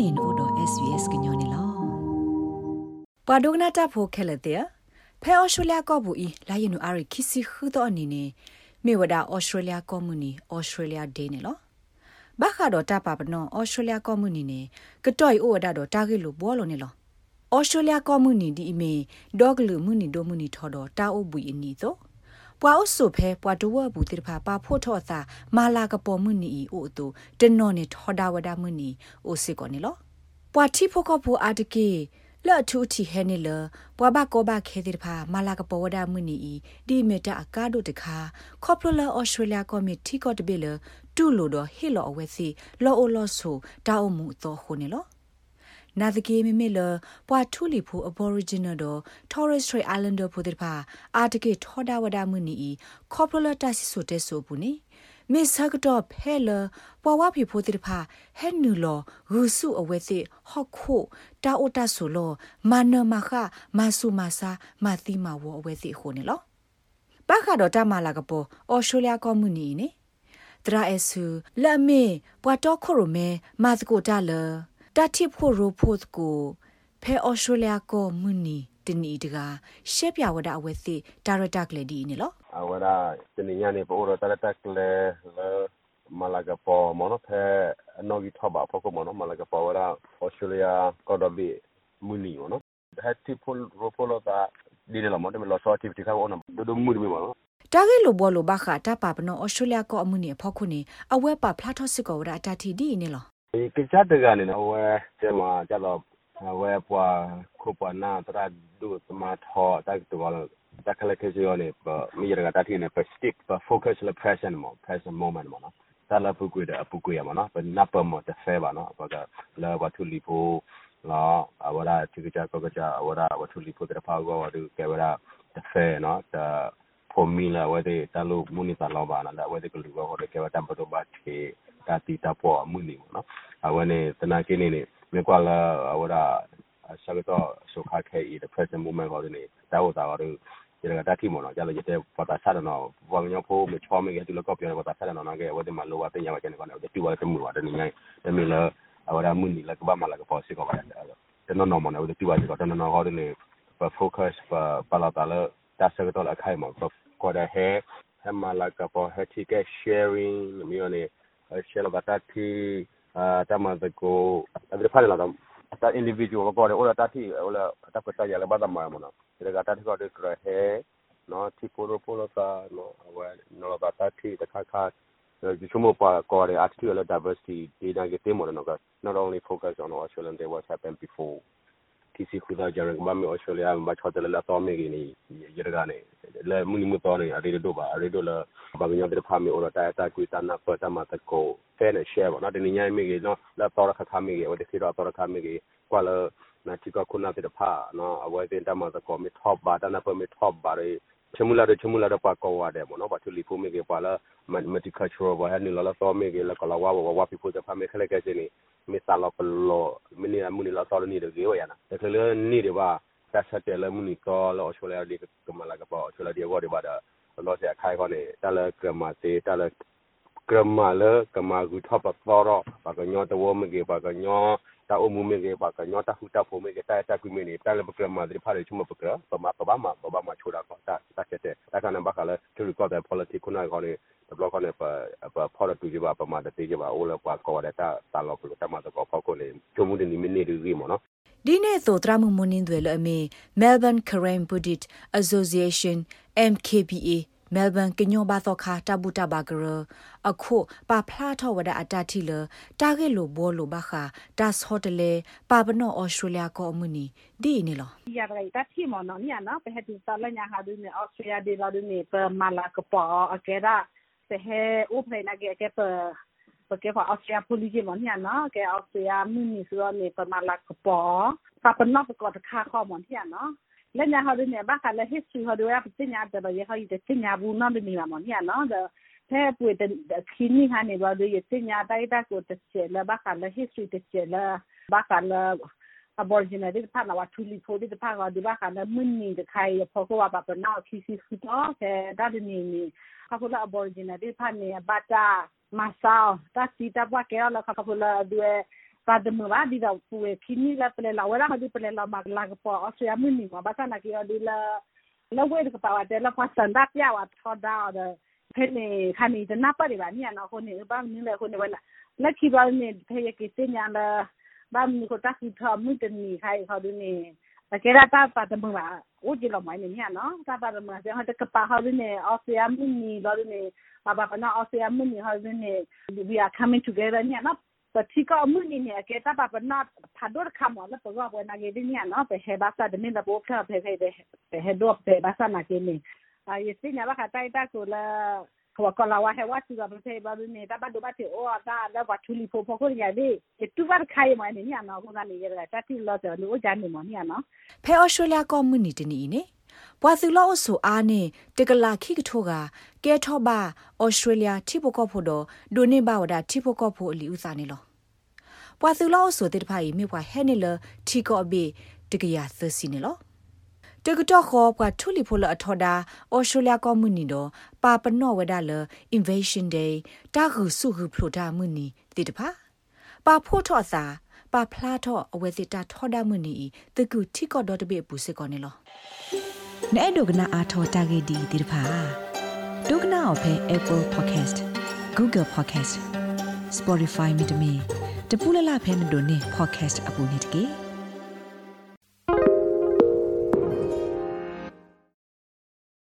နေနို့တော့ SUS ကညောနေလောပွာဒိုနာတာဖိုခဲလက်တဲ့ဖဲအော်စတြေးလျကောဘူဤလာယနူအာရီခီစီခူတော့အနေနဲ့မေဝဒါအော်စတြေးလျကော်မြူနီအော်စတြေးလျဒေးနေလောဘာခါတော့တပါပနောအော်စတြေးလျကော်မြူနီနေကတော့အိုဝဒါတော့တာဂက်လိုဘောလုံးနေလောဩစတြေးလျကော်မြူနီဒီအမေဒေါဂလူမြူနီဒိုမြူနီထော်တော့တာအိုဘူအနီတော့ ပွာအုဆုဖဲပွာတဝဘူးတိဖာပါဖို့ထော့သာမာလာကပေါ်မှုနီအိုတူတနော်နေထော်ဒါဝဒါမှုနီအိုစစ်ကောနေလောပွာတိဖို့ကဖို့အာတကေလော့ထူတီဟဲနေလပွာဘကောဘခဲတိဖာမာလာကပေါ်ဝဒါမှုနီဒီမီတာအကားတို့တခါကော်ပိုလာဩစတြေးလျကော်မတီကော့တဘီလတူလိုတော့ဟီလောအဝဲစီလောအိုလောဆိုတာအမှုတော့ခုနေလော နာဒကေမီမီလပွာထူလီဖူ Aboriginal တော့ Torres Strait Islander ဖူတဲ့ပါအာတကေထောဒါဝဒါမှုနီကော်ပိုလာတဆီဆိုတဲ့ဆိုဘူးနီမစ်ဆာကတော့ဖဲလပွာဝဖီဖိုတိဖာဟဲနူလောရူစုအဝဲစီဟော့ခိုတာအိုတာဆိုလောမာနမခမာဆူမာဆာမာသီမာဝအဝဲစီခိုနေလောဘာခါတော့တမလာကပေါ်အော်စတြေးလျကောမြူနီနေတရာအဆူလက်မေပွာတော့ခိုရမဲမာစကိုတာလ တတိဖို့ရိုဖို့ကိုဖဲအော်စတြေးလျကောမြူနီတနီတကရှက်ပြဝဒအဝဲစီဒါရတာကလေးဒီနေလော ahora teniñani po oro tara takle le malaga po mono phe nogi thoba poko mono malaga po ora australia kodobi muni mono hati pol ropolo ta dine la mono lo so activity ka ona do do muni mono တာဂက်လိုဘောလိုဘခတာပါပနောဩစတြေးလျကောအမှုနေဖောက်ခုနေအဝဲပါဖလာထော့စစ်ကောဝဒအတတီဒီနေလော ဒီကချတကနေနဝဲကျမကျတော့ဝဲပွားခုပနာတရဒုသမာထောတက်တော်တက်ခလက်ခစီရောနေပမိရကတတိနေပစတစ်ပဖိုကတ်လပရက်ရှင်မောပရက်ရှင်မိုမန့်မောနော်တလာပုကွေတဲ့အပုကွေရမနော်ပနပမတဖဲပါနော်ဘာကလာဝထူလီဖိုလာအဝရာချီကချကကချအဝရာဝထူလီဖိုတဲ့ဖာကောဝဒူကေဝရာတဖဲနော်တဖိုမီလာဝဒေတလူမူနီတလောပါနော်ဝဒေကလူကောဝဒေကေဝတမ်ပတိုဘတ်ခေ တာတီတာပေါ်အမှုနေပေါ့နော်အဝနဲ့တနာကင်းနေနေမြကွာလာဝရဆလတော့ဆိုခါခဲဤ the present moment ကိုနေတာဝတာကတော့ဒီကတာတိမနော်ကြာလို့ရတဲ့ပတ်တာဆက်တော့ဘာညောဖို့မချောမကြီးတူလကောပြောပတ်တာဆက်တော့ငါကဝတ်တယ်မလိုပါတင်ရပါကျန်ကောတူဝတ်တယ်မူဝတ်တယ်နိုင်တယ်မီလာအဝရမှုနီလကဘာမလာကပေါ်စီကောပါတယ်တယ်နော်နော်မနော်တူဝတ်တယ်ကတော့နော်ဟောတယ်နေ focus ပါလာတာလို့ဒါဆက်တော့အခိုင်မှာကောတဲ့ဟဲဟမလာကပေါ်ဟက်တီက sharing မျိုးနဲ့ share ဘာတာတီအာတမတကိုအဲ့ဒါဖာလာတော့ ta individual ko de ola tati ola ta ko ta ya la bada ma mo na de ga tati ko de kra he no ti polo polo ka no wa no la ta ti ta kha kha the chumo pa ko de attitude diversity data ke te mo no ka not only focus on australian they what happened before tisi khuda jarang ba me australia ba chhote la to me gi ni yerga ne le muni mu to ne ari do ba ari do la ba nya de pha me ora ta ta ku ta na pa ta ma ta ko fe ne share ba na de ni nya me gi no la to ra kha kha me gi o de ki ro to ra kha me gi kwa la na ti ko kuna de pha no a wa de ta ma ta ko me top ba ta na pa me top ba re ချမူလာတဲ့ချမူလာတဲ့ပါကောဝတယ်ပေါ့နော်ဘာသူလီဖိုမေကေပါလာမတီကချရောဘာဟန်နီလာလာသောမေကေလာကလာဝါဝါဖိဖိုတဲ့ဖာမေခလက်ခဲ့ချင်းမေစာလာပလောမနီမူနီလာသောနီတဲ့ဂေဝရနာတကယ်နီတွေပါဆက်ဆက်တယ်လမူနီကောလောအချိုလာဒီကမလာကပေါ့ အချိုလာဒီဝါဒီပါဒါလောဆရာခိုင်ခေါနေတလကမတေတလကမလာကမဂူထပ်ပေါ်တော့ဘာကညောတဝမကေဘာကညော ta o mume ge ba ka nyota hu ta pho me ge ta ta ku me ni ta le bakra ma de pha le chuma bakra pa ma pa ma pa ma choda ko ta ta ke te ta ka na ba ka le to record the politics kuna ko ne the block ne pa pa pho tu ji ba pa ma de te ji ba o le pa ko de ta ta lo ko ta ma to ko pho ko ne chumu de ni mi ni ri mo no ဒီနေ့သောတရမှုမွန်းင်းတွေလည်းအမေ Melbourne Karen Buddhist Association MKBA မဲလ်ဘန်ကညောဘာသောခါတဘူတဘာဂရအခုပါဖလာထောဝဒအတတိလတာဂက်လိုဘောလိုဘာခာဒါစ်ဟိုတယ်လေပါပနောဩစတြေးလျကောအမှုနီဒီနေလောရရိုက်တတိမနော်ညာနော်ပဲဟတူတလညာဟာဒူနေဩစတြေးလျဒီလာဒူနေပမာလာကပေါ်အကေရာစေဟဲဥပနေကေကေပ porque fa austria police mon ya na ke austria mini so ne pa mala ko po pa pa no ko ta kha kho mon ya na လက်ညာဟော်နေဘာကလည်း history ဟော်ရပစညာတဲ့ရဟော်တဲ့စညာဘူးနော်ဒီမှာမညာနော်တဲ့ဖဲပွေတဲ့ခင်းနေဟာနေဘာလို့ရစညာတိုက်တာကိုတစ်ချက်လဘာကလည်း history တစ်ချက်လဘာကလည်း aborigine ဒီဖာနာဝထူလီဖိုဒီဖာကဒီဘာကလည်းမင်းနေတခိုင်ဖောကဝပါပနာခီစီဖူတော့တဲ့ဒါဒီနေနေခါကလည်း aborigine ဒီဖာနေဘာတာ masao ta sita wa ke la ka ko la due pa de mo va di da pu e kini la pele la wala ha di pele la ma la ko o se ya mini ma ba ta na ki o di la la we ko pa wa de la pa san da pya wa tho da o de pe ne kha ni de na pa de ba ni na ko ne ba ni le ko ne wala la ki ba ne pe ye ki se nya la ba mi ko ta ki tho mi de ni khai ho du ni ta ke ra ta pa de mo va 我就老买你看咯，爸爸嘛，然后这个爸好的呢，奥斯亚姆尼老的呢，爸爸那奥斯亚姆尼好的呢，we are coming together 你看咯。ပတိကအမှုနေနေကေတာပပနာဖာဒေါ်ခမလပဝဝနာကေဒီညာနော်ပဟေဘာသာဒမင်းဒါပိုခါဖေဖေဖေဟေဒေါ်ပေဘာသာနာကေနေအာယစီညာဘာခတိုင်တာကိုလာ kwa kwa la wahe watu ga mse babu ne ta bado bate o ta da kwa tuli po po ko ya de e tu ba khai ma ne ni ana ko na ne ya ga ta ti lo so ni o ja ni mo ni ana phe australia community ni ne ဘွာသူလောအဆူအားနဲ့တကလာခိကထိုကကဲထောပါဩစတြေးလျထိဖို့ကော့ဖို့တော့ဒိုနေပါဝဒထိဖို့ကော့ဖို့အလီဥစားနေလောဘွာသူလောအဆူတေတဖိုင်မြေဘွာဟဲနေလထိကော့ဘေတကရသစီနေလော တကတော့ခေါ်ကထူလီဖိုလအထော်ဒါဩစတြေးလျကောမြနီတော့ပါပနော့ဝဒါလ invasion day တာခုစုခုဖလိုတာမြနီတေတဖာပါဖို့ထော့စာပါဖလားထော့အဝဲစစ်တာထော်ဒါမြနီတကူတီကောဒေါ်တဘေပူစစ်ကောနေလောနဲ့ဒုကနာအာထော်တာဂေဒီတေတဖာဒုကနာအဖဲ Apple Podcast Google Podcast Spotify မြေတမီတပူလလဖဲမတို့နေ podcast အပူနေတကေ